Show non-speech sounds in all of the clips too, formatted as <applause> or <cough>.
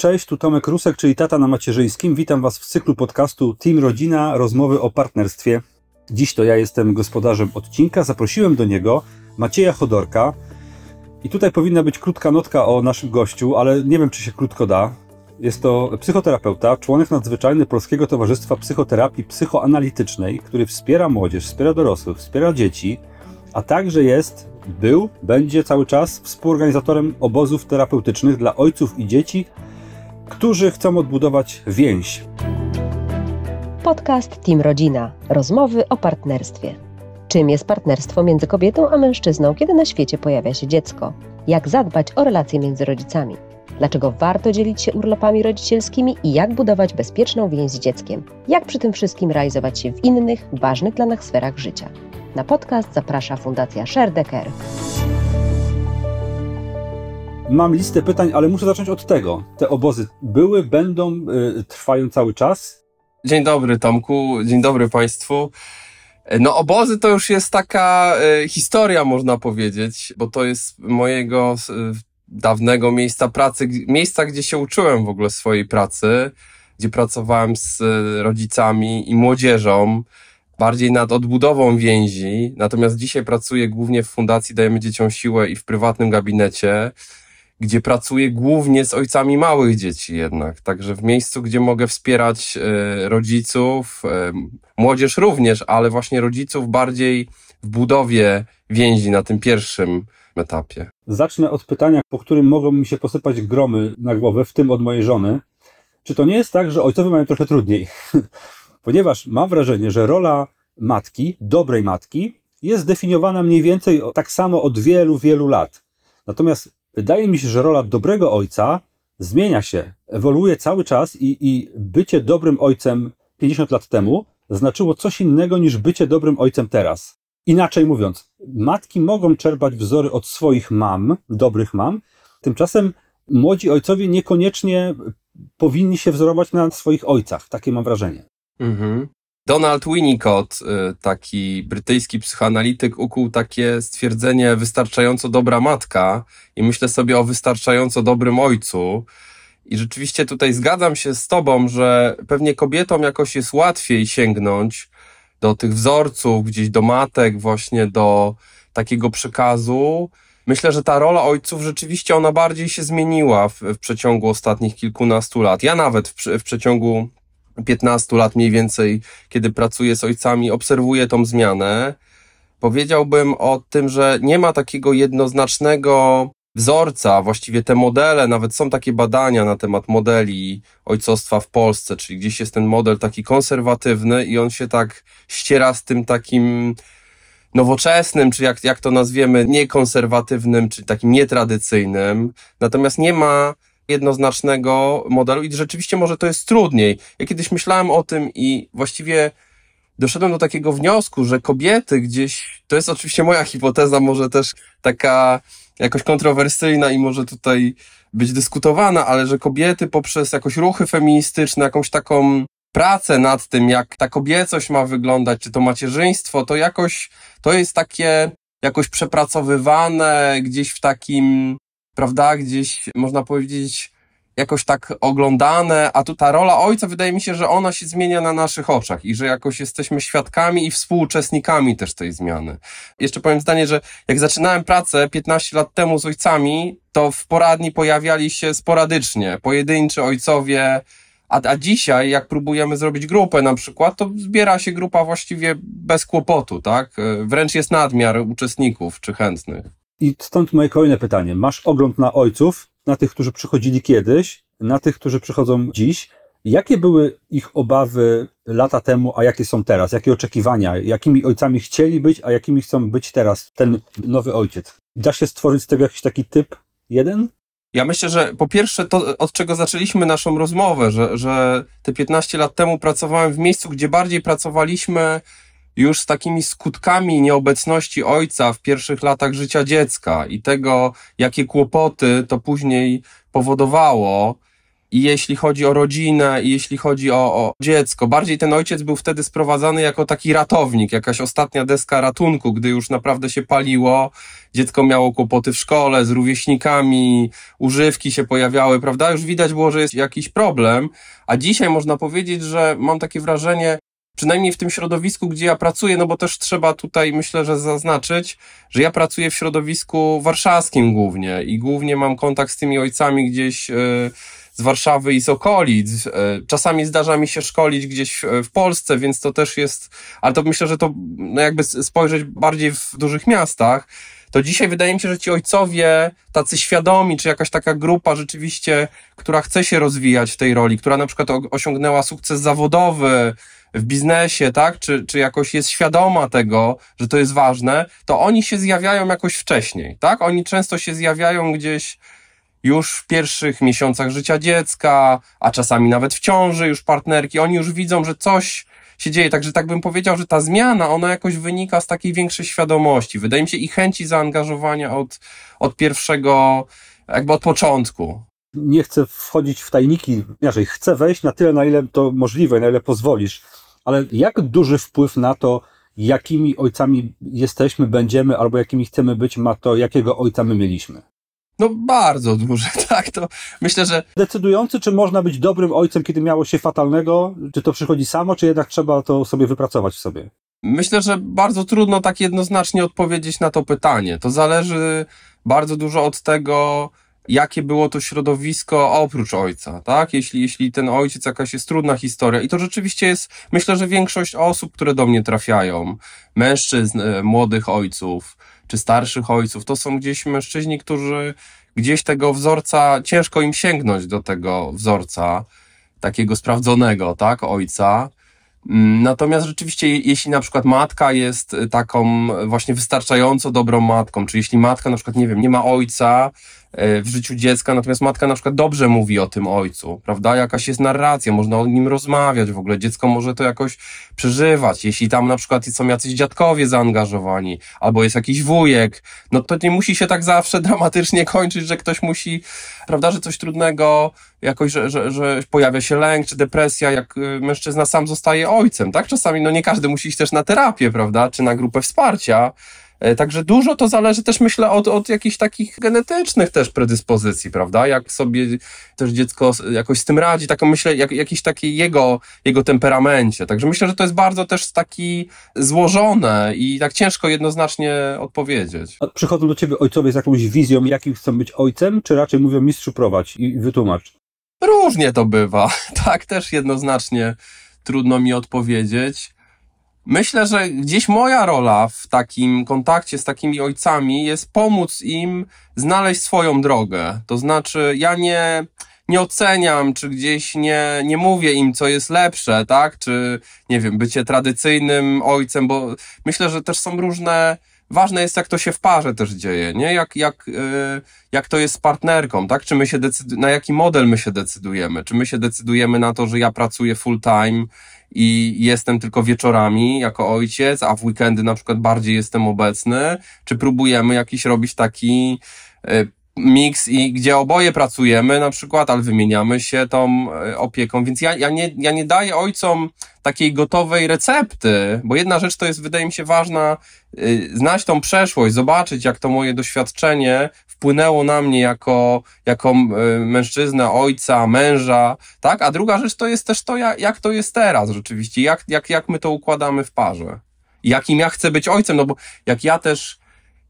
Cześć, tu Tomek Rusek, czyli tata na macierzyńskim. Witam Was w cyklu podcastu Team Rodzina, rozmowy o partnerstwie. Dziś to ja jestem gospodarzem odcinka. Zaprosiłem do niego Macieja Chodorka. I tutaj powinna być krótka notka o naszym gościu, ale nie wiem, czy się krótko da. Jest to psychoterapeuta, członek nadzwyczajny Polskiego Towarzystwa Psychoterapii Psychoanalitycznej, który wspiera młodzież, wspiera dorosłych, wspiera dzieci, a także jest, był, będzie cały czas współorganizatorem obozów terapeutycznych dla ojców i dzieci, którzy chcą odbudować więź. Podcast Team Rodzina. Rozmowy o partnerstwie. Czym jest partnerstwo między kobietą a mężczyzną, kiedy na świecie pojawia się dziecko? Jak zadbać o relacje między rodzicami? Dlaczego warto dzielić się urlopami rodzicielskimi i jak budować bezpieczną więź z dzieckiem? Jak przy tym wszystkim realizować się w innych, ważnych dla nas sferach życia? Na podcast zaprasza Fundacja Sherdecker. Mam listę pytań, ale muszę zacząć od tego. Te obozy były, będą, y, trwają cały czas? Dzień dobry Tomku, dzień dobry Państwu. No obozy to już jest taka y, historia, można powiedzieć, bo to jest mojego y, dawnego miejsca pracy, miejsca, gdzie się uczyłem w ogóle swojej pracy, gdzie pracowałem z rodzicami i młodzieżą, bardziej nad odbudową więzi. Natomiast dzisiaj pracuję głównie w Fundacji Dajemy Dzieciom Siłę i w prywatnym gabinecie gdzie pracuję głównie z ojcami małych dzieci jednak. Także w miejscu, gdzie mogę wspierać e, rodziców, e, młodzież również, ale właśnie rodziców bardziej w budowie więzi na tym pierwszym etapie. Zacznę od pytania, po którym mogą mi się posypać gromy na głowę, w tym od mojej żony. Czy to nie jest tak, że ojcowie mają trochę trudniej? <laughs> Ponieważ mam wrażenie, że rola matki, dobrej matki, jest definiowana mniej więcej tak samo od wielu, wielu lat. Natomiast wydaje mi się, że rola dobrego ojca zmienia się, ewoluuje cały czas i, i bycie dobrym ojcem 50 lat temu znaczyło coś innego niż bycie dobrym ojcem teraz. Inaczej mówiąc, matki mogą czerpać wzory od swoich mam, dobrych mam, tymczasem młodzi ojcowie niekoniecznie powinni się wzorować na swoich ojcach. Takie mam wrażenie. Mhm. Donald Winnicott, y, taki brytyjski psychoanalityk, ukuł takie stwierdzenie wystarczająco dobra matka i myślę sobie o wystarczająco dobrym ojcu. I rzeczywiście tutaj zgadzam się z tobą, że pewnie kobietom jakoś jest łatwiej sięgnąć do tych wzorców, gdzieś do matek, właśnie do takiego przekazu. Myślę, że ta rola ojców rzeczywiście ona bardziej się zmieniła w, w przeciągu ostatnich kilkunastu lat. Ja nawet w, w przeciągu 15 lat mniej więcej, kiedy pracuję z ojcami, obserwuję tą zmianę. Powiedziałbym o tym, że nie ma takiego jednoznacznego wzorca, właściwie te modele, nawet są takie badania na temat modeli ojcostwa w Polsce, czyli gdzieś jest ten model taki konserwatywny i on się tak ściera z tym takim nowoczesnym, czy jak, jak to nazwiemy, niekonserwatywnym, czy takim nietradycyjnym. Natomiast nie ma jednoznacznego modelu i rzeczywiście może to jest trudniej. Ja kiedyś myślałem o tym i właściwie doszedłem do takiego wniosku, że kobiety gdzieś, to jest oczywiście moja hipoteza, może też taka jakoś kontrowersyjna i może tutaj być dyskutowana, ale że kobiety poprzez jakoś ruchy feministyczne, jakąś taką pracę nad tym, jak ta kobiecość ma wyglądać, czy to macierzyństwo, to jakoś, to jest takie jakoś przepracowywane gdzieś w takim prawda, gdzieś można powiedzieć jakoś tak oglądane, a tu ta rola ojca wydaje mi się, że ona się zmienia na naszych oczach i że jakoś jesteśmy świadkami i współuczestnikami też tej zmiany. Jeszcze powiem zdanie, że jak zaczynałem pracę 15 lat temu z ojcami, to w poradni pojawiali się sporadycznie pojedynczy ojcowie, a, a dzisiaj, jak próbujemy zrobić grupę na przykład, to zbiera się grupa właściwie bez kłopotu, tak? Wręcz jest nadmiar uczestników czy chętnych. I stąd moje kolejne pytanie. Masz ogląd na ojców, na tych, którzy przychodzili kiedyś, na tych, którzy przychodzą dziś. Jakie były ich obawy lata temu, a jakie są teraz? Jakie oczekiwania? Jakimi ojcami chcieli być, a jakimi chcą być teraz ten nowy ojciec? Da się stworzyć z tego jakiś taki typ jeden? Ja myślę, że po pierwsze to, od czego zaczęliśmy naszą rozmowę, że, że te 15 lat temu pracowałem w miejscu, gdzie bardziej pracowaliśmy już z takimi skutkami nieobecności ojca w pierwszych latach życia dziecka i tego, jakie kłopoty to później powodowało, i jeśli chodzi o rodzinę, i jeśli chodzi o, o dziecko. Bardziej ten ojciec był wtedy sprowadzany jako taki ratownik, jakaś ostatnia deska ratunku, gdy już naprawdę się paliło, dziecko miało kłopoty w szkole z rówieśnikami, używki się pojawiały, prawda? Już widać było, że jest jakiś problem, a dzisiaj można powiedzieć, że mam takie wrażenie, przynajmniej w tym środowisku, gdzie ja pracuję, no bo też trzeba tutaj, myślę, że zaznaczyć, że ja pracuję w środowisku warszawskim głównie i głównie mam kontakt z tymi ojcami gdzieś yy, z Warszawy i z okolic. E, czasami zdarza mi się szkolić gdzieś w Polsce, więc to też jest, ale to myślę, że to no jakby spojrzeć bardziej w dużych miastach, to dzisiaj wydaje mi się, że ci ojcowie, tacy świadomi, czy jakaś taka grupa rzeczywiście, która chce się rozwijać w tej roli, która na przykład osiągnęła sukces zawodowy, w biznesie, tak, czy, czy jakoś jest świadoma tego, że to jest ważne, to oni się zjawiają jakoś wcześniej, tak? Oni często się zjawiają gdzieś już w pierwszych miesiącach życia dziecka, a czasami nawet w ciąży już partnerki, oni już widzą, że coś się dzieje. Także tak bym powiedział, że ta zmiana, ona jakoś wynika z takiej większej świadomości. Wydaje mi się i chęci zaangażowania od, od pierwszego, jakby od początku. Nie chcę wchodzić w tajniki, inaczej, chcę wejść na tyle, na ile to możliwe, na ile pozwolisz, ale jak duży wpływ na to, jakimi ojcami jesteśmy, będziemy, albo jakimi chcemy być, ma to, jakiego ojca my mieliśmy? No bardzo duże, <laughs> tak, to myślę, że... Decydujący, czy można być dobrym ojcem, kiedy miało się fatalnego, czy to przychodzi samo, czy jednak trzeba to sobie wypracować w sobie? Myślę, że bardzo trudno tak jednoznacznie odpowiedzieć na to pytanie. To zależy bardzo dużo od tego, jakie było to środowisko oprócz ojca, tak? Jeśli, jeśli ten ojciec jakaś jest trudna historia i to rzeczywiście jest, myślę, że większość osób, które do mnie trafiają, mężczyzn, e, młodych ojców, czy starszych ojców, to są gdzieś mężczyźni, którzy gdzieś tego wzorca, ciężko im sięgnąć do tego wzorca, takiego sprawdzonego, tak, ojca. Mm, natomiast rzeczywiście, jeśli na przykład matka jest taką właśnie wystarczająco dobrą matką, czy jeśli matka na przykład, nie wiem, nie ma ojca, E, w życiu dziecka, natomiast matka na przykład dobrze mówi o tym ojcu, prawda? Jakaś jest narracja, można o nim rozmawiać w ogóle, dziecko może to jakoś przeżywać. Jeśli tam na przykład są jacyś dziadkowie zaangażowani, albo jest jakiś wujek, no to nie musi się tak zawsze <laughs> dramatycznie kończyć, że ktoś musi, prawda, że coś trudnego, jakoś, że, że, że pojawia się lęk czy depresja, jak y, mężczyzna sam zostaje ojcem, tak? Czasami, no nie każdy musi iść też na terapię, prawda, czy na grupę wsparcia, E, także dużo to zależy też, myślę, od, od jakichś takich genetycznych też predyspozycji, prawda? Jak sobie też dziecko jakoś z tym radzi, taką myślę, jak, jakiś taki jego, jego temperamencie. Także myślę, że to jest bardzo też taki złożone i tak ciężko jednoznacznie odpowiedzieć. A przychodzą do ciebie ojcowie z jakąś wizją, jakim chcą być ojcem, czy raczej mówią mistrzu prowadź i wytłumacz? Różnie to bywa. <laughs> Tak też jednoznacznie trudno mi odpowiedzieć. Myślę, że gdzieś moja rola w takim kontakcie z takimi ojcami jest pomóc im znaleźć swoją drogę. To znaczy, ja nie, nie oceniam, czy gdzieś nie, nie mówię im, co jest lepsze, tak? Czy, nie wiem, bycie tradycyjnym ojcem, bo myślę, że też są różne, ważne jest, jak to się w parze też dzieje, nie? Jak, jak, yy, jak to jest z partnerką, tak? Czy my się decydujemy, na jaki model my się decydujemy? Czy my się decydujemy na to, że ja pracuję full time i jestem tylko wieczorami jako ojciec, a w weekendy na przykład bardziej jestem obecny, czy próbujemy jakiś robić taki e, miks i gdzie oboje pracujemy na przykład, ale wymieniamy się tą e, opieką, więc ja, ja, nie, ja nie daję ojcom takiej gotowej recepty, bo jedna rzecz to jest, wydaje mi się, ważna, y, znać tą przeszłość, zobaczyć, jak to moje doświadczenie wpłynęło na mnie jako, jako y, mężczyznę, ojca, męża, tak? A druga rzecz to jest też to, jak, jak to jest teraz rzeczywiście, jak, jak, jak my to układamy w parze. Jakim ja chcę być ojcem, no bo jak ja też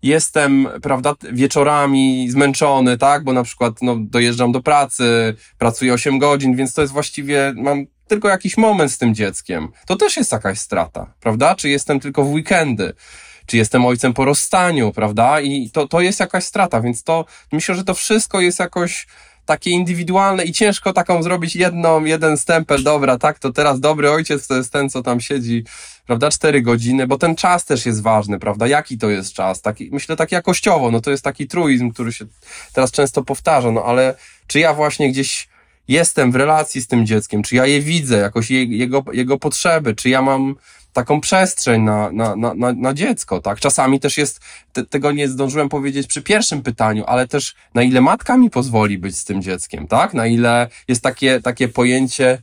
jestem, prawda, wieczorami zmęczony, tak, bo na przykład, no, dojeżdżam do pracy, pracuję 8 godzin, więc to jest właściwie, mam tylko jakiś moment z tym dzieckiem. To też jest jakaś strata, prawda? Czy jestem tylko w weekendy? Czy jestem ojcem po rozstaniu, prawda? I to, to jest jakaś strata, więc to myślę, że to wszystko jest jakoś takie indywidualne i ciężko taką zrobić jedną, jeden stempel, dobra, tak, to teraz dobry ojciec to jest ten, co tam siedzi, prawda, cztery godziny, bo ten czas też jest ważny, prawda, jaki to jest czas, taki, myślę tak jakościowo, no to jest taki truizm, który się teraz często powtarza, no ale czy ja właśnie gdzieś jestem w relacji z tym dzieckiem, czy ja je widzę, jakoś je, jego, jego potrzeby, czy ja mam taką przestrzeń na, na, na, na, dziecko, tak? Czasami też jest, te, tego nie zdążyłem powiedzieć przy pierwszym pytaniu, ale też na ile matka mi pozwoli być z tym dzieckiem, tak? Na ile jest takie, takie pojęcie,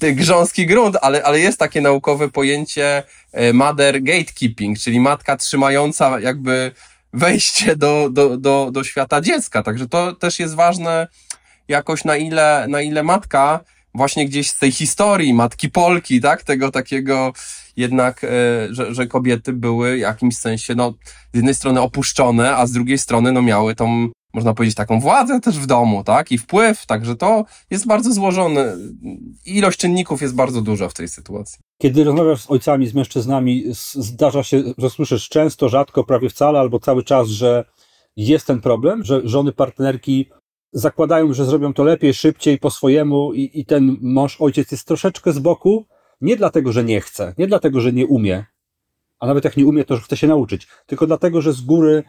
ty grząski grunt, ale, ale jest takie naukowe pojęcie e, mother gatekeeping, czyli matka trzymająca jakby wejście do, do, do, do świata dziecka. Także to też jest ważne jakoś na ile, na ile matka właśnie gdzieś z tej historii matki Polki, tak, tego takiego jednak, e, że, że kobiety były w jakimś sensie, no, z jednej strony opuszczone, a z drugiej strony, no, miały tą, można powiedzieć, taką władzę też w domu, tak, i wpływ, także to jest bardzo złożone. Ilość czynników jest bardzo duża w tej sytuacji. Kiedy rozmawiasz z ojcami, z mężczyznami, zdarza się, że słyszysz często, rzadko, prawie wcale, albo cały czas, że jest ten problem, że żony partnerki zakładają, że zrobią to lepiej, szybciej, po swojemu i, i ten mąż, ojciec jest troszeczkę z boku, nie dlatego, że nie chce, nie dlatego, że nie umie, a nawet jak nie umie, to chce się nauczyć, tylko dlatego, że z góry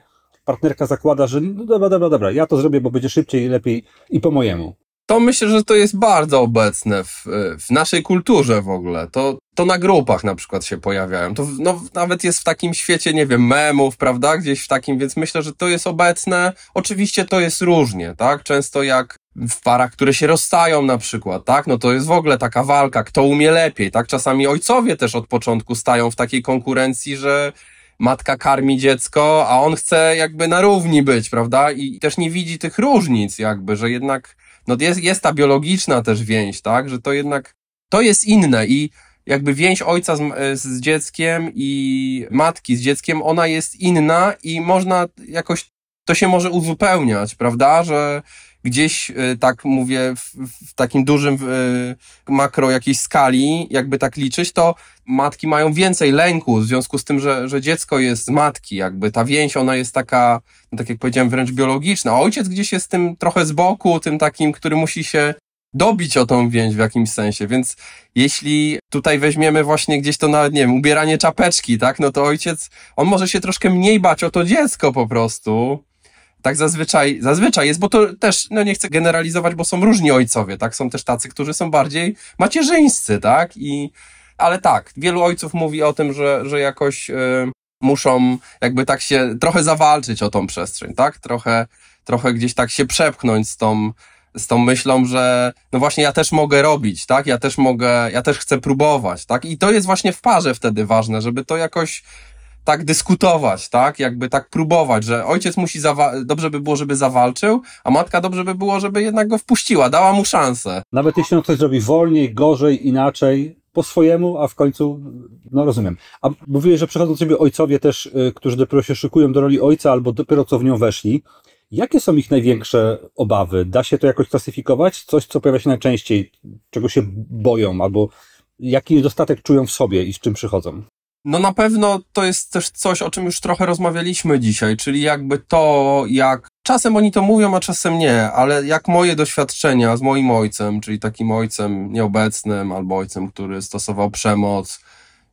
partnerka zakłada, że no dobra, dobra, dobra, ja to zrobię, bo będzie szybciej, lepiej i po mojemu to myślę, że to jest bardzo obecne w, w naszej kulturze w ogóle. To, to na grupach na przykład się pojawiają. To no, nawet jest w takim świecie, nie wiem, memów, prawda? Gdzieś w takim, więc myślę, że to jest obecne. Oczywiście to jest różnie, tak? Często jak w parach, które się rozstają na przykład, tak? No to jest w ogóle taka walka, kto umie lepiej, tak? Czasami ojcowie też od początku stają w takiej konkurencji, że matka karmi dziecko, a on chce jakby na równi być, prawda? I też nie widzi tych różnic jakby, że jednak no jest, jest ta biologiczna też więź, tak, że to jednak, to jest inne i jakby więź ojca z, z dzieckiem i matki z dzieckiem, ona jest inna i można jakoś, to się może uzupełniać, prawda, że gdzieś, y, tak mówię, w, w takim dużym w, makro jakiejś skali, jakby tak liczyć, to matki mają więcej lęku w związku z tym, że, że dziecko jest z matki, jakby ta więź, ona jest taka, no tak jak powiedziałem, wręcz biologiczna. A ojciec gdzieś jest tym trochę z boku, tym takim, który musi się dobić o tą więź w jakimś sensie, więc jeśli tutaj weźmiemy właśnie gdzieś to nawet, nie wiem, ubieranie czapeczki, tak, no to ojciec, on może się troszkę mniej bać o to dziecko po prostu, tak zazwyczaj, zazwyczaj jest, bo to też, no nie chcę generalizować, bo są różni ojcowie, tak? Są też tacy, którzy są bardziej macierzyńscy, tak? I, ale tak, wielu ojców mówi o tym, że, że jakoś y, muszą jakby tak się trochę zawalczyć o tą przestrzeń, tak? Trochę, trochę gdzieś tak się przepchnąć z tą, z tą myślą, że no właśnie ja też mogę robić, tak? Ja też mogę, ja też chcę próbować, tak? I to jest właśnie w parze wtedy ważne, żeby to jakoś tak dyskutować, tak? Jakby tak próbować, że ojciec musi dobrze by było, żeby zawalczył, a matka dobrze by było, żeby jednak go wpuściła, dała mu szansę. Nawet jeśli on coś zrobi wolniej, gorzej, inaczej, po swojemu, a w końcu, no rozumiem. A mówiłeś, że przychodzą do ciebie ojcowie też, y, którzy dopiero się szykują do roli ojca albo dopiero co w nią weszli. Jakie są ich największe obawy? Da się to jakoś klasyfikować? Coś, co pojawia się najczęściej, czego się boją, albo jaki niedostatek czują w sobie i z czym przychodzą? No na pewno to jest też coś, o czym już trochę rozmawialiśmy dzisiaj, czyli jakby to, jak czasem oni to mówią, a czasem nie, ale jak moje doświadczenia z moim ojcem, czyli takim ojcem nieobecnym, albo ojcem, który stosował przemoc,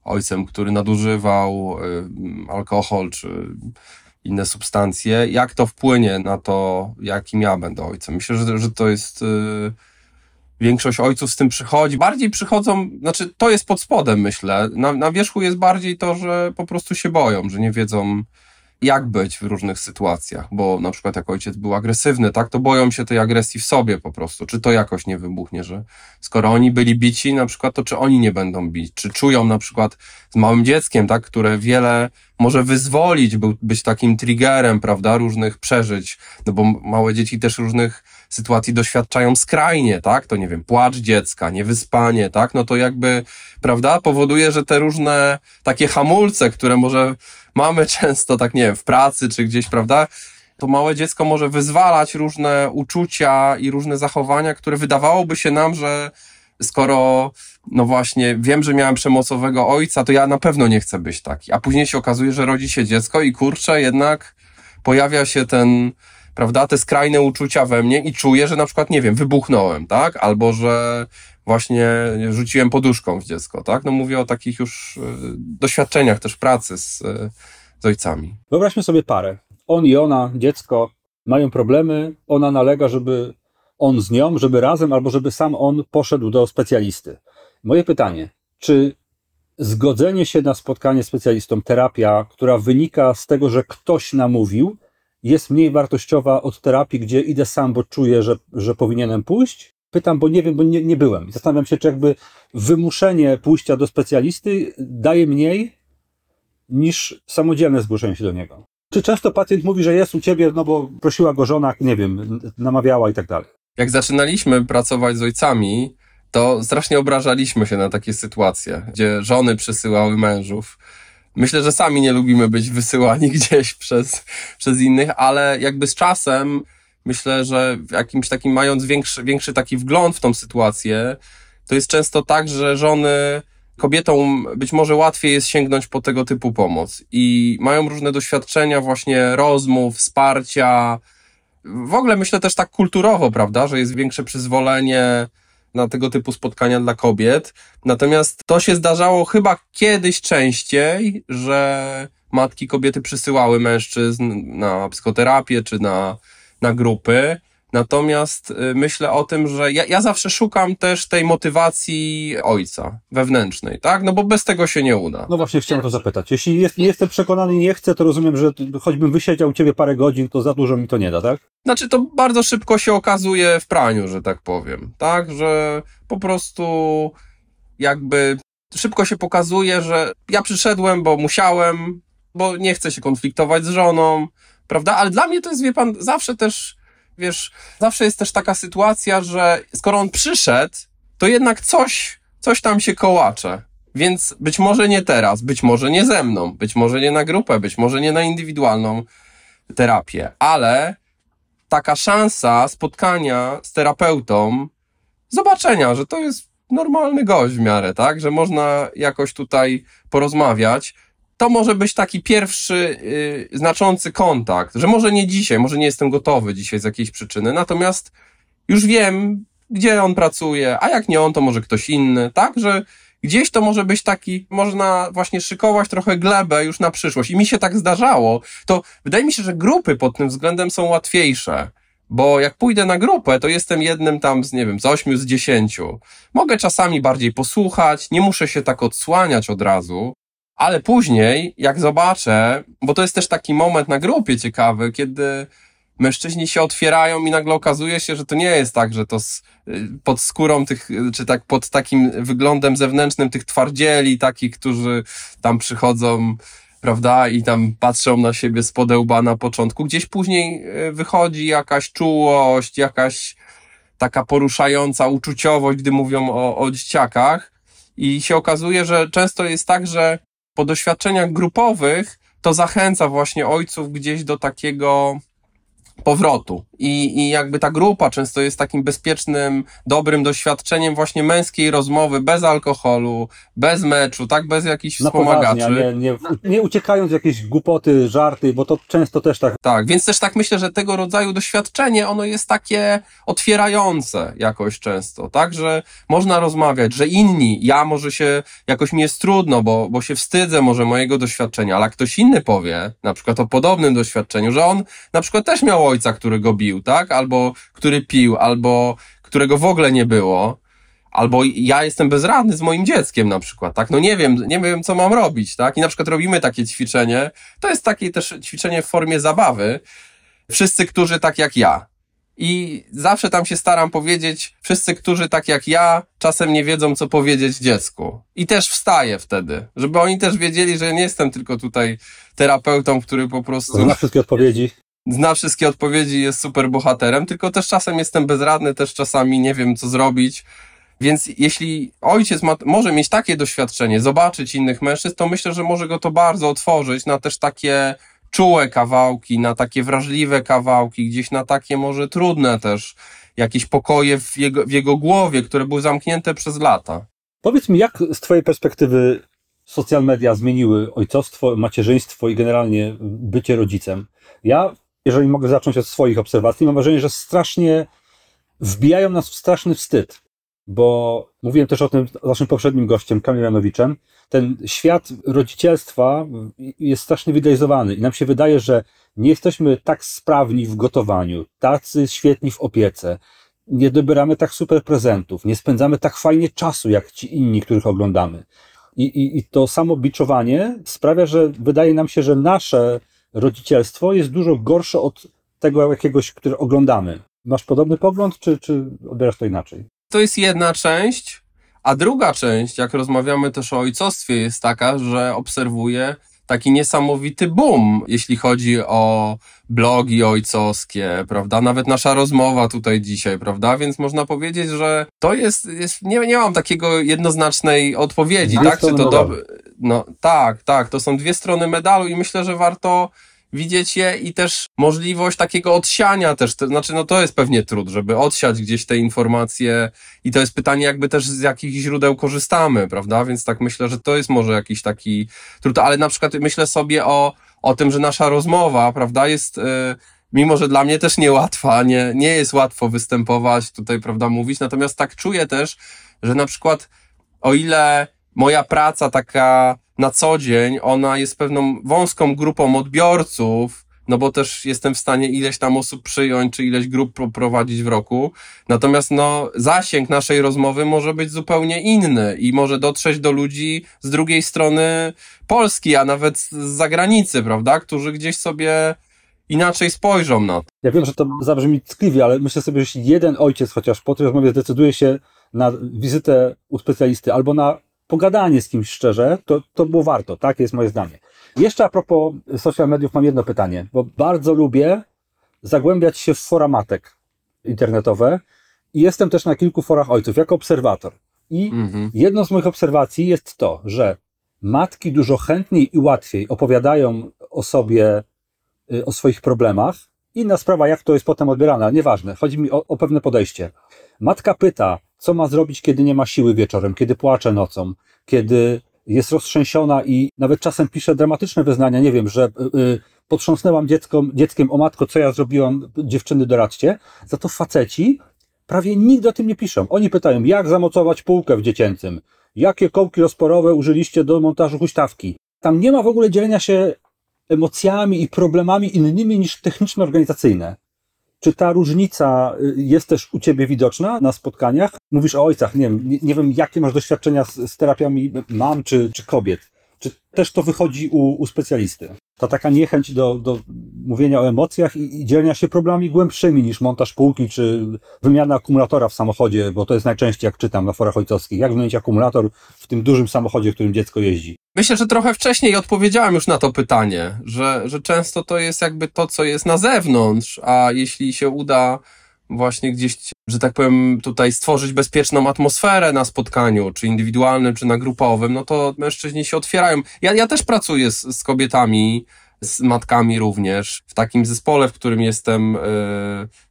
ojcem, który nadużywał y, alkohol czy inne substancje, jak to wpłynie na to, jakim ja będę ojcem. Myślę, że, że to jest. Y, większość ojców z tym przychodzi. Bardziej przychodzą, znaczy to jest pod spodem, myślę. Na, na wierzchu jest bardziej to, że po prostu się boją, że nie wiedzą, jak być w różnych sytuacjach, bo na przykład jak ojciec był agresywny, tak, to boją się tej agresji w sobie po prostu, czy to jakoś nie wybuchnie, że skoro oni byli bici na przykład, to czy oni nie będą bić, czy czują na przykład z małym dzieckiem, tak, które wiele może wyzwolić, być takim triggerem, prawda, różnych przeżyć, no bo małe dzieci też różnych sytuacji doświadczają skrajnie, tak? To nie wiem, płacz dziecka, niewyspanie, tak? No to jakby, prawda, powoduje, że te różne takie hamulce, które może mamy <laughs> często, tak nie wiem, w pracy czy gdzieś, prawda? To małe dziecko może wyzwalać różne uczucia i różne zachowania, które wydawałoby się nam, że skoro, no właśnie, wiem, że miałem przemocowego ojca, to ja na pewno nie chcę być taki. A później się okazuje, że rodzi się dziecko i kurczę, jednak pojawia się ten, prawda, te skrajne uczucia we mnie i czuję, że na przykład, nie wiem, wybuchnąłem, tak? Albo, że właśnie rzuciłem poduszką w dziecko, tak? No mówię o takich już e, doświadczeniach też pracy z, e, z ojcami. Wyobraźmy sobie parę. On i ona, dziecko, mają problemy, ona nalega, żeby on z nią, żeby razem, albo żeby sam on poszedł do specjalisty. Moje pytanie, czy zgodzenie się na spotkanie z specjalistą, terapia, która wynika z tego, że ktoś namówił, jest mniej wartościowa od terapii, gdzie idę sam, bo czuję, że, że powinienem pójść? Pytam, bo nie wiem, bo nie, nie byłem. Zastanawiam się, czy jakby wymuszenie pójścia do specjalisty daje mniej niż samodzielne zgłoszenie się do niego. Czy często pacjent mówi, że jest u ciebie, no bo prosiła go żona, nie wiem, namawiała i tak dalej? Jak zaczynaliśmy pracować z ojcami, to strasznie obrażaliśmy się na takie sytuacje, gdzie żony przysyłały mężów. Myślę, że sami nie lubimy być wysyłani <laughs> gdzieś przez, przez innych, ale jakby z czasem myślę, że jakimś takim mając większy, większy taki wgląd w tą sytuację, to jest często tak, że żony kobietom być może łatwiej jest sięgnąć po tego typu pomoc i mają różne doświadczenia właśnie rozmów, wsparcia. W ogóle myślę też tak kulturowo, prawda, że jest większe przyzwolenie na tego typu spotkania dla kobiet. Natomiast to się zdarzało chyba kiedyś częściej, że matki kobiety przysyłały mężczyzn na psychoterapię czy na, na grupy. Natomiast y, myślę o tym, że ja, ja zawsze szukam też tej motywacji ojca wewnętrznej, tak? No bo bez tego się nie uda. No właśnie chciałem to zapytać. Jeśli jest, nie jestem przekonany i nie chcę, to rozumiem, że choćbym wysiedział u ciebie parę godzin, to za dużo mi to nie da, tak? Znaczy to bardzo szybko się okazuje w praniu, że tak powiem, tak? Że po prostu jakby szybko się pokazuje, że ja przyszedłem, bo musiałem, bo nie chcę się konfliktować z żoną, prawda? Ale dla mnie to jest, wie pan, zawsze też wiesz, zawsze jest też taka sytuacja, że skoro on przyszedł, to jednak coś, coś tam się kołacze. Więc być może nie teraz, być może nie ze mną, być może nie na grupę, być może nie na indywidualną terapię, ale taka szansa spotkania z terapeutą, zobaczenia, że to jest normalny gość w miarę, tak? Że można jakoś tutaj porozmawiać to może być taki pierwszy yy, znaczący kontakt, że może nie dzisiaj, może nie jestem gotowy dzisiaj z jakiejś przyczyny, natomiast już wiem, gdzie on pracuje, a jak nie on, to może ktoś inny, tak? Że gdzieś to może być taki, można właśnie szykować trochę glebę już na przyszłość. I mi się tak zdarzało. To wydaje mi się, że grupy pod tym względem są łatwiejsze. Bo jak pójdę na grupę, to jestem jednym tam z, nie wiem, z ośmiu, z dziesięciu. Mogę czasami bardziej posłuchać, nie muszę się tak odsłaniać od razu. Ale później, jak zobaczę, bo to jest też taki moment na grupie ciekawy, kiedy mężczyźni się otwierają i nagle okazuje się, że to nie jest tak, że to z, pod skórą tych, czy tak pod takim wyglądem zewnętrznym tych twardzieli, takich, którzy tam przychodzą, prawda, i tam patrzą na siebie z podełba na początku. Gdzieś później e, wychodzi jakaś czułość, jakaś taka poruszająca uczuciowość, gdy mówią o, o dzieciakach. I się okazuje, że często jest tak, że po doświadczeniach grupowych to zachęca właśnie ojców gdzieś do takiego powrotu. I, I jakby ta grupa często jest takim bezpiecznym, dobrym doświadczeniem właśnie męskiej rozmowy, bez alkoholu, bez meczu, tak, bez jakichś Na wspomagaczy. Poważnie, nie, nie, nie uciekając w jakieś głupoty, żarty, bo to często też tak. Tak, więc też tak myślę, że tego rodzaju doświadczenie, ono jest takie otwierające jakoś często, tak, że można rozmawiać, że inni, ja może się, jakoś mi jest trudno, bo, bo się wstydzę może mojego doświadczenia, ale ktoś inny powie, na przykład o podobnym doświadczeniu, że on na przykład też miał ojca, który go bił, tak? Albo który pił, albo którego w ogóle nie było, albo ja jestem bezradny z moim dzieckiem na przykład, tak? No nie wiem, nie wiem, co mam robić, tak? I na przykład robimy takie ćwiczenie. To jest takie też ćwiczenie w formie zabawy. Wszyscy, którzy tak jak ja. I zawsze tam się staram powiedzieć, wszyscy, którzy tak jak ja, czasem nie wiedzą, co powiedzieć dziecku. I też wstaję wtedy, żeby oni też wiedzieli, że nie jestem tylko tutaj terapeutą, który po prostu... Zna wszystkie odpowiedzi zna wszystkie odpowiedzi, jest super bohaterem, tylko też czasem jestem bezradny, też czasami nie wiem, co zrobić. Więc jeśli ojciec ma, może mieć takie doświadczenie, zobaczyć innych mężczyzn, to myślę, że może go to bardzo otworzyć na też takie czułe kawałki, na takie wrażliwe kawałki, gdzieś na takie może trudne też jakieś pokoje w jego, w jego głowie, które były zamknięte przez lata. Powiedz mi, jak z Twojej perspektywy social media zmieniły ojcostwo, macierzyństwo i generalnie bycie rodzicem? Ja jeżeli mogę zacząć od swoich obserwacji, mam wrażenie, że strasznie wbijają nas w straszny wstyd, bo mówiłem też o tym naszym poprzednim gościem, Kamilem Janowiczem, ten świat rodzicielstwa jest strasznie wyidealizowany i nam się wydaje, że nie jesteśmy tak sprawni w gotowaniu, tacy świetni w opiece, nie dobieramy tak super prezentów, nie spędzamy tak fajnie czasu jak ci inni, których oglądamy. I, i, I to samo biczowanie sprawia, że wydaje nam się, że nasze rodzicielstwo jest dużo gorsze od tego jakiegoś, które oglądamy. Masz podobny pogląd, czy, czy odbierasz to inaczej? To jest jedna część, a druga część, jak rozmawiamy też o ojcostwie, jest taka, że obserwuję taki niesamowity boom, jeśli chodzi o blogi ojcowskie, prawda? Nawet nasza rozmowa tutaj dzisiaj, prawda? Więc można powiedzieć, że to jest, jest nie, nie mam takiego jednoznacznej odpowiedzi, Dwie tak? Czy to strony do, no, tak, tak, to są dwie strony medalu i myślę, że warto widzieć je i też możliwość takiego odsiania też, to znaczy no to jest pewnie trud, żeby odsiać gdzieś te informacje i to jest pytanie jakby też z jakich źródeł korzystamy, prawda? Więc tak myślę, że to jest może jakiś taki trud, ale na przykład myślę sobie o, o tym, że nasza rozmowa, prawda, jest, yy, mimo że dla mnie też niełatwa, nie, nie jest łatwo występować tutaj, prawda, mówić, natomiast tak czuję też, że na przykład o ile moja praca taka na co dzień, ona jest pewną wąską grupą odbiorców, no bo też jestem w stanie ileś tam osób przyjąć, czy ileś grup prowadzić w roku. Natomiast no, zasięg naszej rozmowy może być zupełnie inny i może dotrzeć do ludzi z drugiej strony Polski, a nawet z zagranicy, prawda, którzy gdzieś sobie inaczej spojrzą na to. Ja wiem, że to zabrzmi tkliwie, ale myślę sobie, że jeśli jeden ojciec chociaż po tej rozmowie zdecyduje się na wizytę u specjalisty albo na pogadanie z kimś szczerze, to, to było warto, tak jest moje zdanie. Jeszcze a propos social mediów mam jedno pytanie, bo bardzo lubię zagłębiać się w fora matek internetowe i jestem też na kilku forach ojców jako obserwator. I mhm. jedną z moich obserwacji jest to, że matki dużo chętniej i łatwiej opowiadają o sobie, y, o swoich problemach. Inna sprawa, jak to jest potem odbierane, nieważne. Chodzi mi o, o pewne podejście. Matka pyta, co ma zrobić, kiedy nie ma siły wieczorem, kiedy płacze nocą, kiedy jest roztrzęsiona i nawet czasem pisze dramatyczne wyznania, nie wiem, że y, potrząsnęłam dziecko, dzieckiem o matko, co ja zrobiłam, dziewczyny doradźcie. Za to faceci prawie nigdy o tym nie piszą. Oni pytają, jak zamocować półkę w dziecięcym, jakie kołki rozporowe użyliście do montażu huśtawki. Tam nie ma w ogóle dzielenia się emocjami i problemami innymi niż techniczno-organizacyjne. Czy ta różnica y, jest też u Ciebie widoczna na spotkaniach? Mówisz o ojcach, nie wiem, nie, nie wiem jakie masz doświadczenia z, z terapiami mam czy, czy kobiet. Czy też to wychodzi u, u specjalisty? Ta taka niechęć do, do mówienia o emocjach i, i dzielenia się problemami głębszymi niż montaż półki czy wymiana akumulatora w samochodzie, bo to jest najczęściej jak czytam na forach ojcowskich. Jak wymienić akumulator w tym dużym samochodzie, w którym dziecko jeździ? Myślę, że trochę wcześniej odpowiedziałem już na to pytanie, że, że często to jest jakby to, co jest na zewnątrz, a jeśli się uda właśnie gdzieś, że tak powiem, tutaj stworzyć bezpieczną atmosferę na spotkaniu, czy indywidualnym, czy na grupowym, no to mężczyźni się otwierają. Ja, ja też pracuję z, z kobietami, z matkami również. W takim zespole, w którym jestem, yy,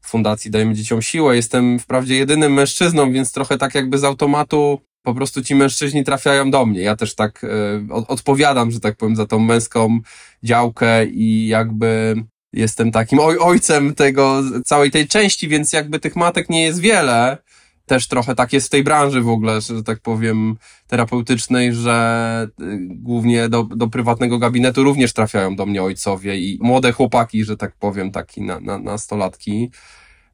w Fundacji Dajemy Dzieciom Siłę, jestem wprawdzie jedynym mężczyzną, więc trochę tak jakby z automatu po prostu ci mężczyźni trafiają do mnie. Ja też tak yy, odpowiadam, że tak powiem, za tą męską działkę i jakby jestem takim oj, ojcem tego, całej tej części, więc jakby tych matek nie jest wiele. Też trochę tak jest w tej branży w ogóle, że tak powiem, terapeutycznej, że y, głównie do, do prywatnego gabinetu również trafiają do mnie ojcowie i młode chłopaki, że tak powiem, taki na, na, nastolatki.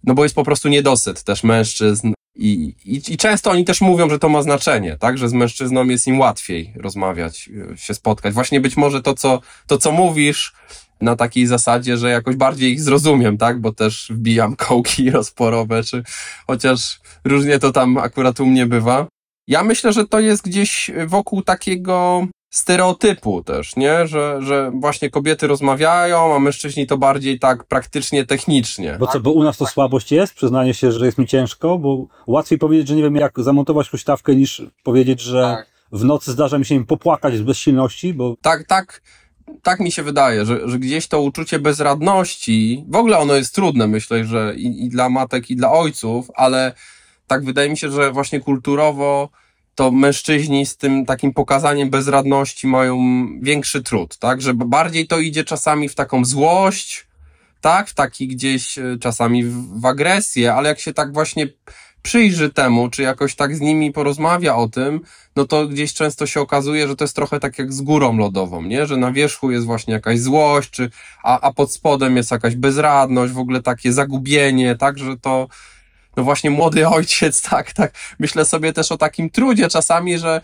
No bo jest po prostu niedosyt też mężczyzn i, i, I często oni też mówią, że to ma znaczenie, tak? Że z mężczyzną jest im łatwiej rozmawiać, y, się spotkać. Właśnie być może to, co, to, co mówisz, na takiej zasadzie, że jakoś bardziej ich zrozumiem, tak? Bo też wbijam kołki <laughs> rozporowe, czy chociaż różnie to tam akurat u mnie bywa. Ja myślę, że to jest gdzieś wokół takiego stereotypu też, nie? Że, że właśnie kobiety rozmawiają, a mężczyźni to bardziej tak praktycznie technicznie. Bo co, bo u nas to słabość jest? Przyznanie się, że jest mi ciężko, bo łatwiej powiedzieć, że nie wiem jak zamontować huśtawkę niż powiedzieć, że tak. w nocy zdarza mi się im popłakać z bezsilności, bo... Tak, tak tak mi się wydaje, że, że gdzieś to uczucie bezradności, w ogóle ono jest trudne, myślę, że i, i dla matek, i dla ojców, ale tak wydaje mi się, że właśnie kulturowo to mężczyźni z tym takim pokazaniem bezradności mają większy trud, tak? Że bardziej to idzie czasami w taką złość, tak? W taki gdzieś e, czasami w, w agresję, ale jak się tak właśnie przyjrzy temu, czy jakoś tak z nimi porozmawia o tym, no to gdzieś często się okazuje, że to jest trochę tak jak z górą lodową, nie? Że na wierzchu jest właśnie jakaś złość, czy, a, a pod spodem jest jakaś bezradność, w ogóle takie zagubienie, tak? Że to, no właśnie młody ojciec, <laughs> tak, tak. Myślę sobie też o takim trudzie czasami, że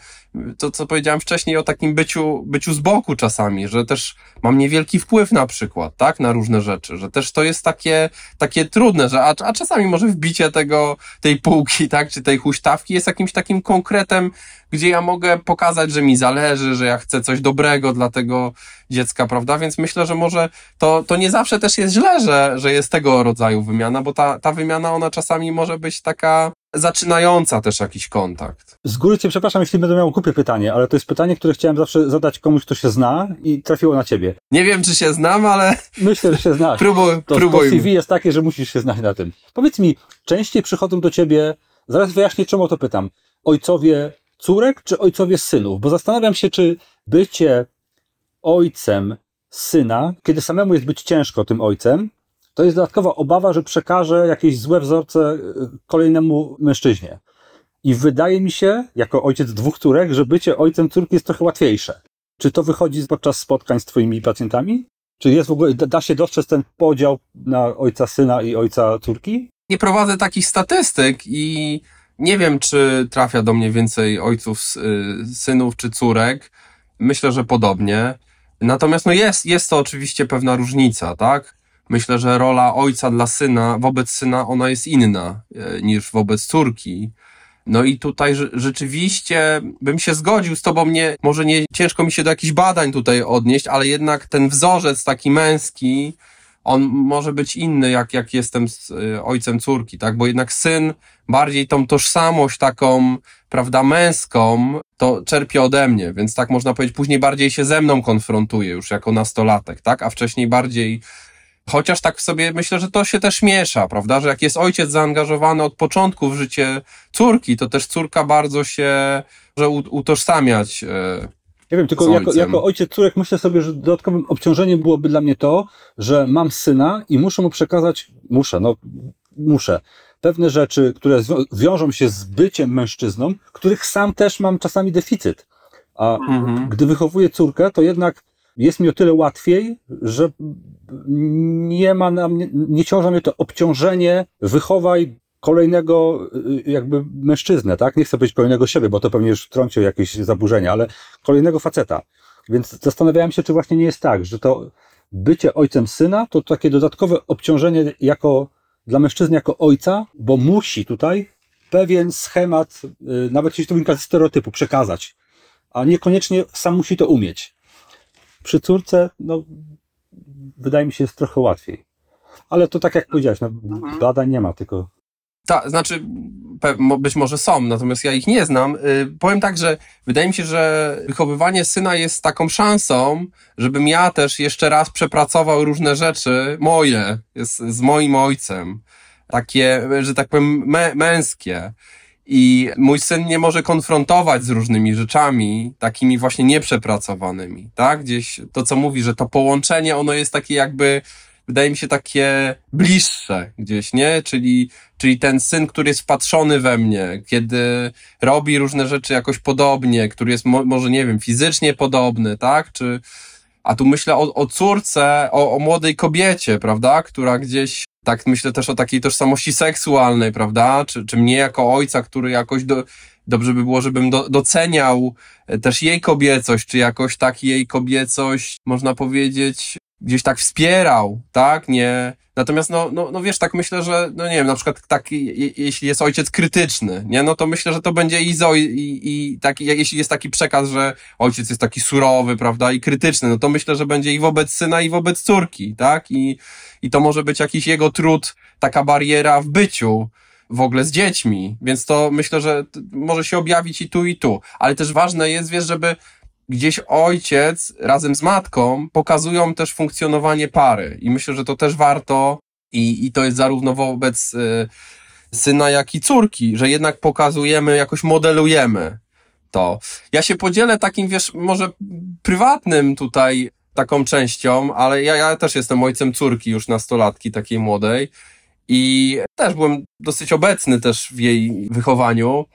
to, co powiedziałem wcześniej, o takim byciu, byciu z boku czasami, że też mam niewielki wpływ na przykład, tak, na różne rzeczy, że też to jest takie, takie trudne, że a, a czasami może wbicie tego, tej półki, <laughs> tak, czy tej huśtawki jest jakimś takim konkretem, gdzie ja mogę pokazać, że mi zależy, że ja chcę coś dobrego dla tego dziecka, prawda? Więc myślę, że może to, to nie zawsze też jest źle, że, że jest tego rodzaju wymiana, bo ta, ta wymiana, ona czasami może być taka zaczynająca też jakiś kontakt. Z góry cię przepraszam, jeśli będę miał głupie pytanie, ale to jest pytanie, które chciałem zawsze zadać komuś, kto się zna i trafiło na ciebie. Nie wiem, czy się znam, ale Myślę, że się znasz. <laughs> próbuj, To, to próbuj. CV jest takie, że musisz się znać na tym. Powiedz mi, częściej przychodzą do ciebie, zaraz wyjaśnię, czemu to pytam, ojcowie córek czy ojcowie synów? Bo zastanawiam się, czy bycie ojcem syna, kiedy samemu jest być ciężko tym ojcem, to jest dodatkowa obawa, że przekaże jakieś złe wzorce y, kolejnemu mężczyźnie. I wydaje mi się, jako ojciec dwóch córek, że bycie ojcem córki jest trochę łatwiejsze. Czy to wychodzi podczas spotkań z twoimi pacjentami? Czy jest w ogóle, da się dostrzec ten podział na ojca syna i ojca córki? Nie prowadzę takich statystyk i nie wiem, czy trafia do mnie więcej ojców, y, synów czy córek. Myślę, że podobnie. Natomiast no jest, jest to oczywiście pewna różnica, tak? Myślę, że rola ojca dla syna, wobec syna, ona jest inna e, niż wobec córki. No i tutaj rze- rzeczywiście bym się zgodził z tobą, nie, może nie ciężko mi się do jakichś badań tutaj odnieść, ale jednak ten wzorzec taki męski, on może być inny, jak, jak jestem z y, ojcem córki, tak? Bo jednak syn bardziej tą tożsamość taką, prawda, męską, to czerpie ode mnie, więc tak można powiedzieć, później bardziej się ze mną konfrontuje już jako nastolatek, tak? A wcześniej bardziej, chociaż tak sobie myślę, że to się też miesza, prawda? Że jak jest ojciec zaangażowany od początku w życie córki, to też córka bardzo się, że utożsamiać, e, Nie wiem, tylko jako, jako ojciec córek myślę sobie, że dodatkowym obciążeniem byłoby dla mnie to, że mam syna i muszę mu przekazać, muszę, no muszę, pewne rzeczy, które wiążą się z byciem mężczyzną, których sam też mam czasami deficyt. A Mhm. gdy wychowuję córkę, to jednak jest mi o tyle łatwiej, że nie ma na mnie, nie ciąży mnie to obciążenie, wychowaj kolejnego y, jakby mężczyznę, tak? Nie chcę być kolejnego siebie, bo to pewnie już wtrąci jakieś zaburzenia, ale kolejnego faceta. Więc zastanawiałem się, czy właśnie nie jest tak, że to bycie ojcem syna to takie dodatkowe obciążenie jako dla mężczyzny jako ojca, bo musi tutaj pewien schemat, y, nawet jeśli to wynika ze stereotypu, przekazać, a niekoniecznie sam musi to umieć. Przy córce, no, wydaje mi się, jest trochę łatwiej. Ale to tak jak powiedziałeś, no, badań nie ma, tylko Tak, znaczy, być może są, natomiast ja ich nie znam. Y, powiem tak, że wydaje mi się, że wychowywanie syna jest taką szansą, żebym ja też jeszcze raz przepracował różne rzeczy moje, z, z moim ojcem. Takie, że tak powiem, mę, męskie. I mój syn nie może konfrontować z różnymi rzeczami, takimi właśnie nieprzepracowanymi, tak? Gdzieś to, co mówi, że to połączenie, ono jest takie jakby, wydaje mi się takie bliższe gdzieś, nie? Czyli Czyli ten syn, który jest wpatrzony we mnie, kiedy robi różne rzeczy jakoś podobnie, który jest mo- może, nie wiem, fizycznie podobny, tak? Czy, a tu myślę o, o córce, o, o młodej kobiecie, prawda? Która gdzieś, tak myślę też o takiej tożsamości seksualnej, prawda? Czy, czy mnie jako ojca, który jakoś do, dobrze by było, żebym do, doceniał e, też jej kobiecość, czy jakoś tak jej kobiecość, można powiedzieć, gdzieś tak wspierał, tak? Nie. Natomiast, no, no, no wiesz, tak myślę, że, no nie wiem, na przykład tak, je- jeśli jest ojciec krytyczny, nie, no to myślę, że to będzie i, zo, i, i taki, jeśli jest taki przekaz, że ojciec jest taki surowy, prawda, i krytyczny, no to myślę, że będzie i wobec syna, i wobec córki, tak? I, i to może być jakiś jego trud, taka bariera w byciu w ogóle z dziećmi, więc to myślę, że może się objawić i tu, i tu. Ale też ważne jest, wiesz, żeby gdzieś ojciec razem z matką pokazują też funkcjonowanie pary. I myślę, że to też warto i, i to jest zarówno wobec y, syna, jak i córki, że jednak pokazujemy, jakoś modelujemy to. Ja się podzielę takim, wiesz, może prywatnym tutaj taką częścią, ale ja, ja też jestem ojcem córki już nastolatki takiej młodej i też byłem dosyć obecny też w jej wychowaniu.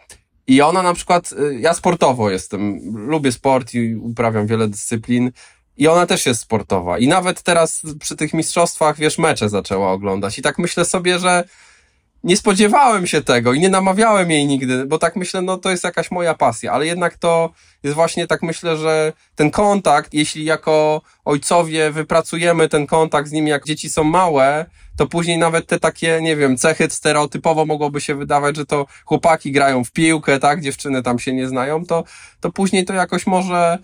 I ona na przykład, y, ja sportowo jestem, lubię sport i uprawiam wiele dyscyplin. I ona też jest sportowa. I nawet teraz przy tych mistrzostwach, wiesz, mecze zaczęła oglądać. I tak myślę sobie, że nie spodziewałem się tego i nie namawiałem jej nigdy, bo tak myślę, no to jest jakaś moja pasja, ale jednak to jest właśnie tak myślę, że ten kontakt, jeśli jako ojcowie wypracujemy ten kontakt z nimi, jak dzieci są małe, to później nawet te takie, nie wiem, cechy stereotypowo mogłoby się wydawać, że to chłopaki grają w piłkę, tak, dziewczyny tam się nie znają, to, to później to jakoś może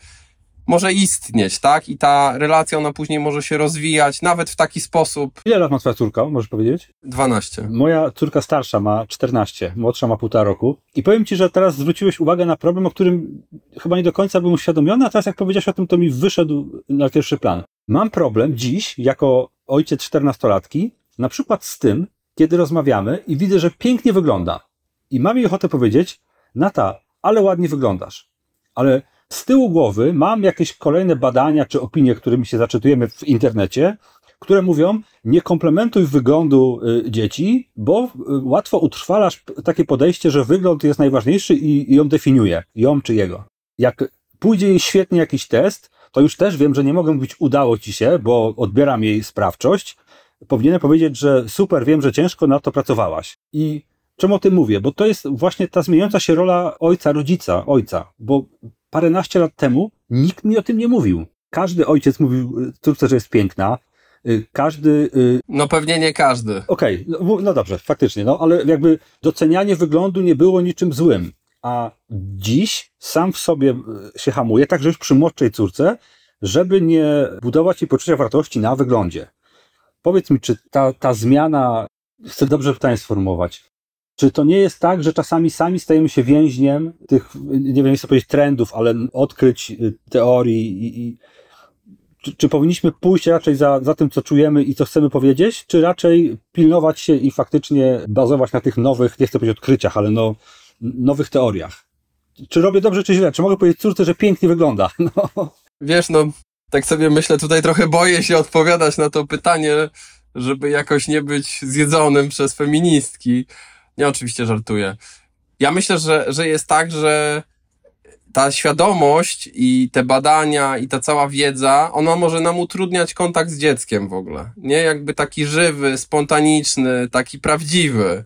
może istnieć, tak? I ta relacja, ona później może się rozwijać, nawet w taki sposób. Ile lat ma twoja córka, możesz powiedzieć? 12. Moja córka starsza ma 14, młodsza ma półtora roku. I powiem ci, że teraz zwróciłeś uwagę na problem, o którym chyba nie do końca byłem uświadomiony, a teraz jak powiedziałeś o tym, to mi wyszedł na pierwszy plan. Mam problem dziś, jako ojciec 14-latki, na przykład z tym, kiedy rozmawiamy i widzę, że pięknie wygląda. I mam jej ochotę powiedzieć, Nata, ale ładnie wyglądasz. Ale z tyłu głowy mam jakieś kolejne badania czy opinie, którymi się zaczytujemy w internecie, które mówią, nie komplementuj wyglądu y, dzieci, bo y, łatwo utrwalasz takie podejście, że wygląd jest najważniejszy i, ją definiuje, ją czy jego. Jak pójdzie jej świetnie jakiś test, to już też wiem, że nie mogę mówić udało ci się, bo odbieram jej sprawczość. Powinienem powiedzieć, że super, wiem, że ciężko na to pracowałaś. I czemu o tym mówię? Bo to jest właśnie ta zmieniająca się rola ojca, rodzica, ojca. Bo paręnaście lat temu nikt mi o tym nie mówił. Każdy ojciec mówił y, córce, że jest piękna. Y, każdy. Y, no pewnie nie każdy. Okej, okay, no, no dobrze, faktycznie, no ale jakby docenianie wyglądu nie było niczym złym. A dziś sam w sobie się hamuje, także już przy młodszej córce, żeby nie budować jej poczucia wartości na wyglądzie. Powiedz mi, czy ta, ta zmiana, chcę dobrze pytanie sformułować, czy to nie jest tak, że czasami sami stajemy się więźniem tych, nie wiem, chcę powiedzieć trendów, ale odkryć y, teorii i, i czy, czy, powinniśmy pójść raczej za, za tym, co czujemy i co chcemy powiedzieć, czy raczej pilnować się i faktycznie bazować na tych nowych, nie chcę powiedzieć odkryciach, ale no, nowych teoriach? Czy robię dobrze, czy źle? Czy mogę powiedzieć córce, że pięknie wygląda? <laughs> No. Wiesz, no, tak sobie myślę, tutaj trochę boję się odpowiadać na to pytanie, żeby jakoś nie być zjedzonym przez feministki. Nie, oczywiście żartuję. Ja myślę, że, że jest tak, że ta świadomość i te badania i ta cała wiedza, ona może nam utrudniać kontakt z dzieckiem w ogóle. Nie jakby taki żywy, spontaniczny, taki prawdziwy.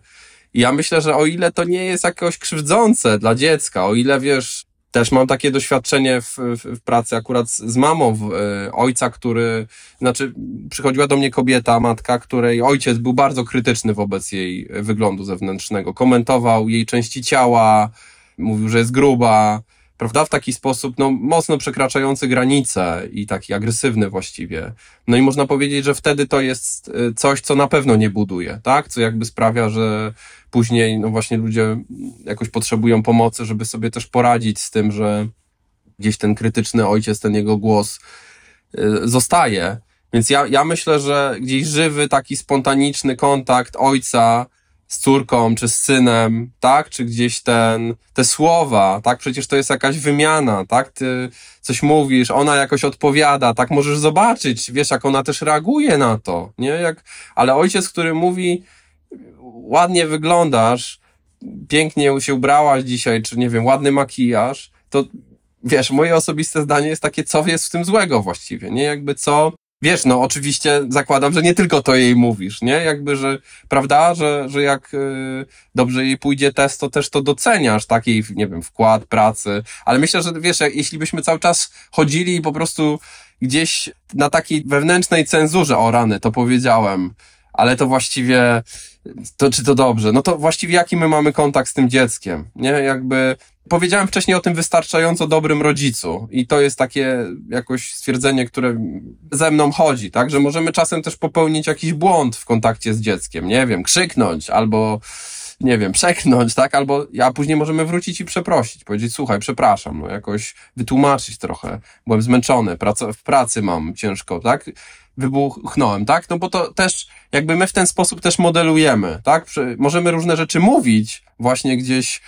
I ja myślę, że o ile to nie jest jakoś krzywdzące dla dziecka, o ile wiesz, też mam takie doświadczenie w, w, w pracy akurat z, z mamą w, e, ojca, który, znaczy przychodziła do mnie kobieta, matka, której ojciec był bardzo krytyczny wobec jej wyglądu zewnętrznego. Komentował jej części ciała, mówił, że jest gruba, prawda? W taki sposób, no, mocno przekraczający granice i taki agresywny właściwie. No i można powiedzieć, że wtedy to jest y, coś, co na pewno nie buduje, tak? Co jakby sprawia, że później, no właśnie ludzie jakoś potrzebują pomocy, żeby sobie też poradzić z tym, że gdzieś ten krytyczny ojciec, ten jego głos y, zostaje. Więc ja, ja myślę, że gdzieś żywy, taki spontaniczny kontakt ojca z córką czy z synem, tak? Czy gdzieś ten, te słowa, tak? Przecież to jest jakaś wymiana, tak? Ty coś mówisz, ona jakoś odpowiada, tak? Możesz zobaczyć, wiesz, jak ona też reaguje na to, nie? Jak, ale ojciec, który mówi, ładnie wyglądasz, pięknie się ubrałaś dzisiaj, czy nie wiem, ładny makijaż, to wiesz, moje osobiste zdanie jest takie, co jest w tym złego właściwie, nie? Jakby co, wiesz, no oczywiście zakładam, że nie tylko to jej mówisz, nie? Jakby, że, prawda, że, że jak y, dobrze jej pójdzie test, to też to doceniasz, taki, nie wiem, wkład pracy, ale myślę, że wiesz, jak, jeśli byśmy cały czas chodzili i po prostu gdzieś na takiej wewnętrznej cenzurze, o rany, to powiedziałem, ale to właściwie, to czy to dobrze? No to właściwie jaki my mamy kontakt z tym dzieckiem, nie? Jakby Powiedziałem wcześniej o tym wystarczająco dobrym rodzicu i to jest takie jakoś stwierdzenie, które ze mną chodzi, tak? Że możemy czasem też popełnić jakiś błąd w kontakcie z dzieckiem, nie wiem, krzyknąć albo nie wiem, przeknąć, tak? Albo a później możemy wrócić i przeprosić, powiedzieć, słuchaj, przepraszam, no jakoś wytłumaczyć trochę, byłem zmęczony, praca, w pracy mam ciężko, tak? Wybuchnąłem, tak? No bo to też jakby my w ten sposób też modelujemy, tak? Możemy różne rzeczy mówić właśnie gdzieś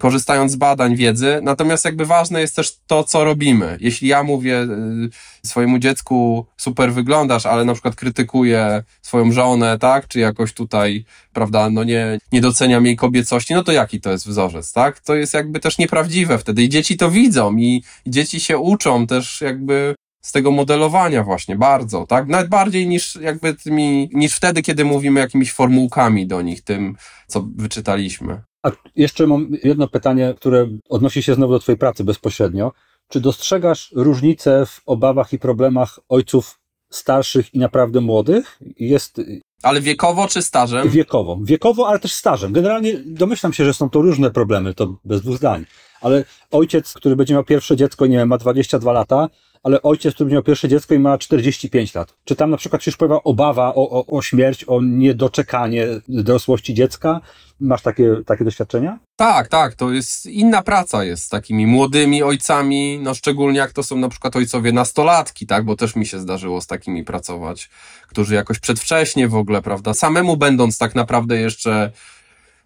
korzystając z badań, wiedzy. Natomiast jakby ważne jest też to, co robimy. Jeśli ja mówię y, swojemu dziecku, super wyglądasz, ale na przykład krytykuję swoją żonę, tak? Czy jakoś tutaj, prawda, no nie, nie doceniam jej kobiecości, no to jaki to jest wzorzec, tak? To jest jakby też nieprawdziwe wtedy i dzieci to widzą i, i dzieci się uczą też jakby z tego modelowania właśnie, bardzo, tak? Nawet bardziej niż jakby tymi, niż wtedy, kiedy mówimy jakimiś formułkami do nich, tym, co wyczytaliśmy. A jeszcze mam jedno pytanie, które odnosi się znowu do Twojej pracy bezpośrednio. Czy dostrzegasz różnicę w obawach i problemach ojców starszych i naprawdę młodych? Jest Ale wiekowo czy stażem? wiekowo. Wiekowo, ale też stażem. Generalnie domyślam się, że są to różne problemy, to bez dwóch zdań. Ale ojciec, który będzie miał pierwsze dziecko, nie wiem, ma 22 lata, ale ojciec, który miał pierwsze dziecko i ma 45 lat. Czy tam na przykład się już pojawia obawa o, o, o śmierć, o niedoczekanie dorosłości dziecka? Masz takie, takie doświadczenia? Tak, tak, to jest inna praca jest z takimi młodymi ojcami, no szczególnie jak to są na przykład ojcowie nastolatki, tak, bo też mi się zdarzyło z takimi pracować, którzy jakoś przedwcześnie w ogóle, prawda, samemu będąc tak naprawdę jeszcze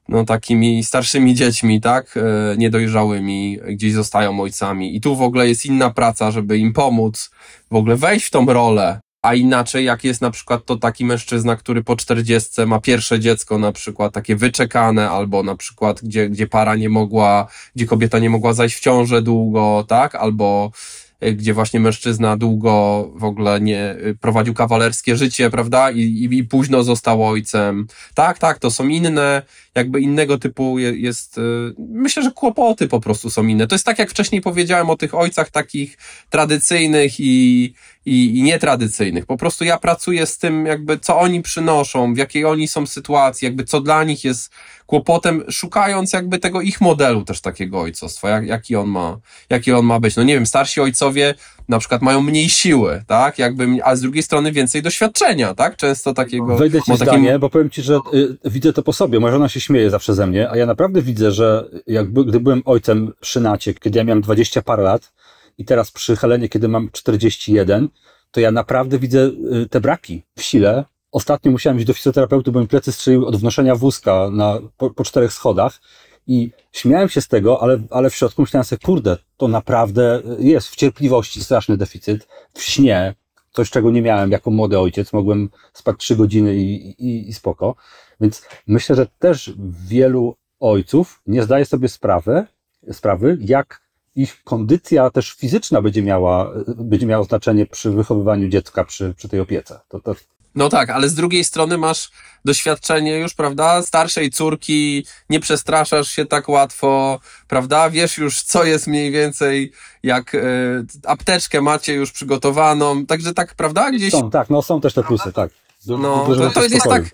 no takimi starszymi dziećmi, tak, e, niedojrzałymi, gdzieś zostają ojcami. I tu w ogóle jest inna praca, żeby im pomóc w ogóle wejść w tą rolę, a inaczej jak jest na przykład to taki mężczyzna, który po czterdziestce ma pierwsze dziecko na przykład takie wyczekane, albo na przykład gdzie, gdzie para nie mogła, gdzie kobieta nie mogła zajść w ciążę długo, tak, albo gdzie właśnie mężczyzna długo w ogóle nie y, prowadził kawalerskie życie, prawda, i, i, i późno został ojcem. Tak, tak, to są inne, jakby innego typu je- jest, y, myślę, że kłopoty po prostu są inne. To jest tak, jak wcześniej powiedziałem o tych ojcach takich tradycyjnych i, i, i nietradycyjnych. Po prostu ja pracuję z tym, jakby co oni przynoszą, w jakiej oni są sytuacji, jakby co dla nich jest kłopotem, szukając jakby tego ich modelu też takiego ojcostwa, jak, jaki on ma, jaki on ma być. No nie wiem, starsi ojcowie na przykład mają mniej siły, tak, jakby, a z drugiej strony więcej doświadczenia, tak, często takiego. Wejdę ci takim- zdanie, bo powiem ci, że y, widzę to po sobie. Moja żona się śmieje zawsze ze mnie, a ja naprawdę widzę, że jakby, gdy byłem ojcem przy Nacie, kiedy ja miałem 20 parę lat i teraz przy Helenie, kiedy mam 41, to ja naprawdę widzę y, te braki w sile. Ostatnio musiałem iść do fizjoterapeuty, bo mi plecy strzeliły od wnoszenia wózka na, po, po czterech schodach i śmiałem się z tego, ale, ale w środku myślałem sobie, kurde, to naprawdę jest w cierpliwości straszny deficyt, w śnie, coś czego nie miałem jako młody ojciec, mogłem spać trzy godziny i, i, i spoko. Więc myślę, że też wielu ojców nie zdaje sobie sprawy, sprawy, jak ich kondycja też fizyczna będzie miała, będzie miała znaczenie przy wychowywaniu dziecka, przy, przy tej opiece. To, to, No tak, ale z drugiej strony masz doświadczenie już, prawda, starszej córki, nie przestraszasz się tak łatwo, prawda, wiesz już, co jest mniej więcej, jak e, apteczkę macie już przygotowaną, także tak, prawda, gdzieś są, tak, no są też te plusy, tak. Du- No, dużo to, to jest tak,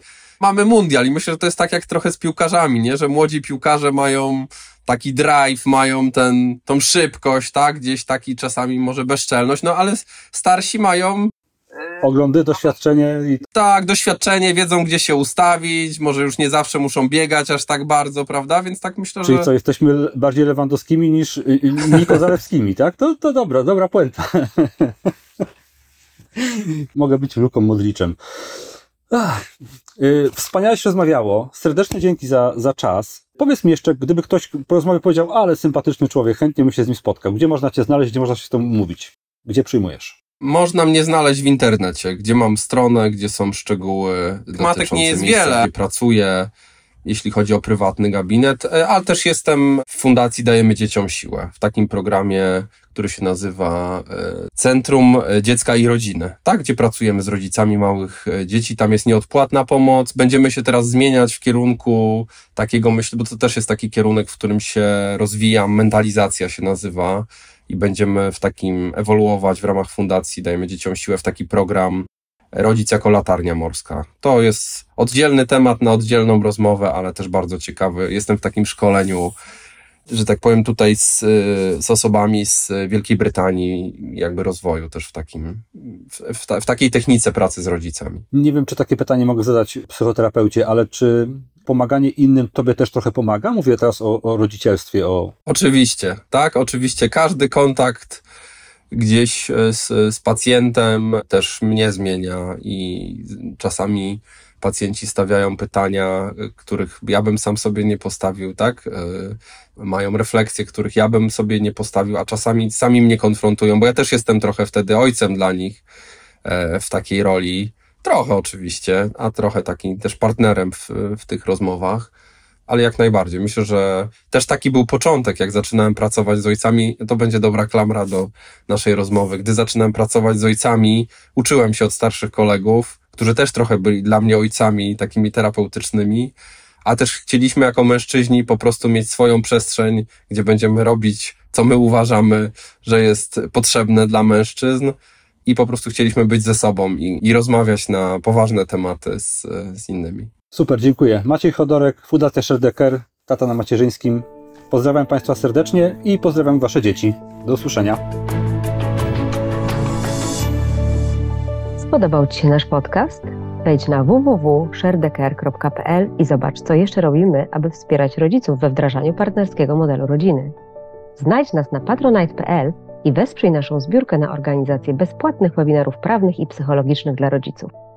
mamy mundial i myślę, że to jest tak jak trochę z piłkarzami, nie? Że młodzi piłkarze mają taki drive, mają ten, tą szybkość, tak? Gdzieś taki czasami może bezczelność, no ale starsi mają Oglądy, doświadczenie i tak, doświadczenie, wiedzą gdzie się ustawić, może już nie zawsze muszą biegać aż tak bardzo, prawda? Więc tak myślę, Czyli że... co, jesteśmy bardziej Lewandowskimi niż Niko Zalewskimi, tak? To, to dobra, dobra puenta. <laughs> Mogę być Luką Modliczem. Ach, wspaniale się rozmawiało. Serdecznie dzięki za, za czas. Powiedz mi jeszcze, gdyby ktoś po rozmowie powiedział, ale sympatyczny człowiek, chętnie bym się z nim spotkał. Gdzie można cię znaleźć, gdzie można się z tobą umówić? Gdzie przyjmujesz? Można mnie znaleźć w internecie, gdzie mam stronę, gdzie są szczegóły dotyczące nie jest miejsca, wiele. gdzie pracuję, jeśli chodzi o prywatny gabinet, e, ale też jestem w Fundacji Dajemy Dzieciom Siłę, w takim programie, który się nazywa e, Centrum Dziecka i Rodziny, tak, gdzie pracujemy z rodzicami małych e, dzieci, tam jest nieodpłatna pomoc, będziemy się teraz zmieniać w kierunku takiego, myślę, bo to też jest taki kierunek, w którym się rozwijam, mentalizacja się nazywa, i będziemy w takim ewoluować w ramach fundacji Dajemy Dzieciom Siłę w taki program Rodzic jako latarnia morska. To jest oddzielny temat na oddzielną rozmowę, ale też bardzo ciekawy. Jestem w takim szkoleniu, że tak powiem, tutaj z, z osobami z Wielkiej Brytanii, jakby rozwoju też w takim, w, w, ta, w takiej technice pracy z rodzicami. Nie wiem, czy takie pytanie mogę zadać psychoterapeucie, ale czy pomaganie innym tobie też trochę pomaga? Mówię teraz o, o rodzicielstwie, o Oczywiście, tak, oczywiście. Każdy kontakt gdzieś e, z, z pacjentem też mnie zmienia i czasami pacjenci stawiają pytania, których ja bym sam sobie nie postawił, tak? E, Mają refleksje, których ja bym sobie nie postawił, a czasami sami mnie konfrontują, bo ja też jestem trochę wtedy ojcem dla nich e, w takiej roli. Trochę oczywiście, a trochę takim też partnerem w, w tych rozmowach ale jak najbardziej. Myślę, że też taki był początek, jak zaczynałem pracować z ojcami. To będzie dobra klamra do naszej rozmowy. Gdy zaczynałem pracować z ojcami, uczyłem się od starszych kolegów, którzy też trochę byli dla mnie ojcami takimi terapeutycznymi, a też chcieliśmy jako mężczyźni po prostu mieć swoją przestrzeń, gdzie będziemy robić, co my uważamy, że jest potrzebne dla mężczyzn i po prostu chcieliśmy być ze sobą i, i rozmawiać na poważne tematy z, z innymi. Super, dziękuję. Maciej Chodorek, Fundacja Sherdecker, tata na macierzyńskim. Pozdrawiam Państwa serdecznie i pozdrawiam Wasze dzieci. Do usłyszenia. Spodobał Ci się nasz podcast? Wejdź na www.sherdecker.pl i zobacz, co jeszcze robimy, aby wspierać rodziców we wdrażaniu partnerskiego modelu rodziny. Znajdź nas na patronite.pl i wesprzyj naszą zbiórkę na organizację bezpłatnych webinarów prawnych i psychologicznych dla rodziców.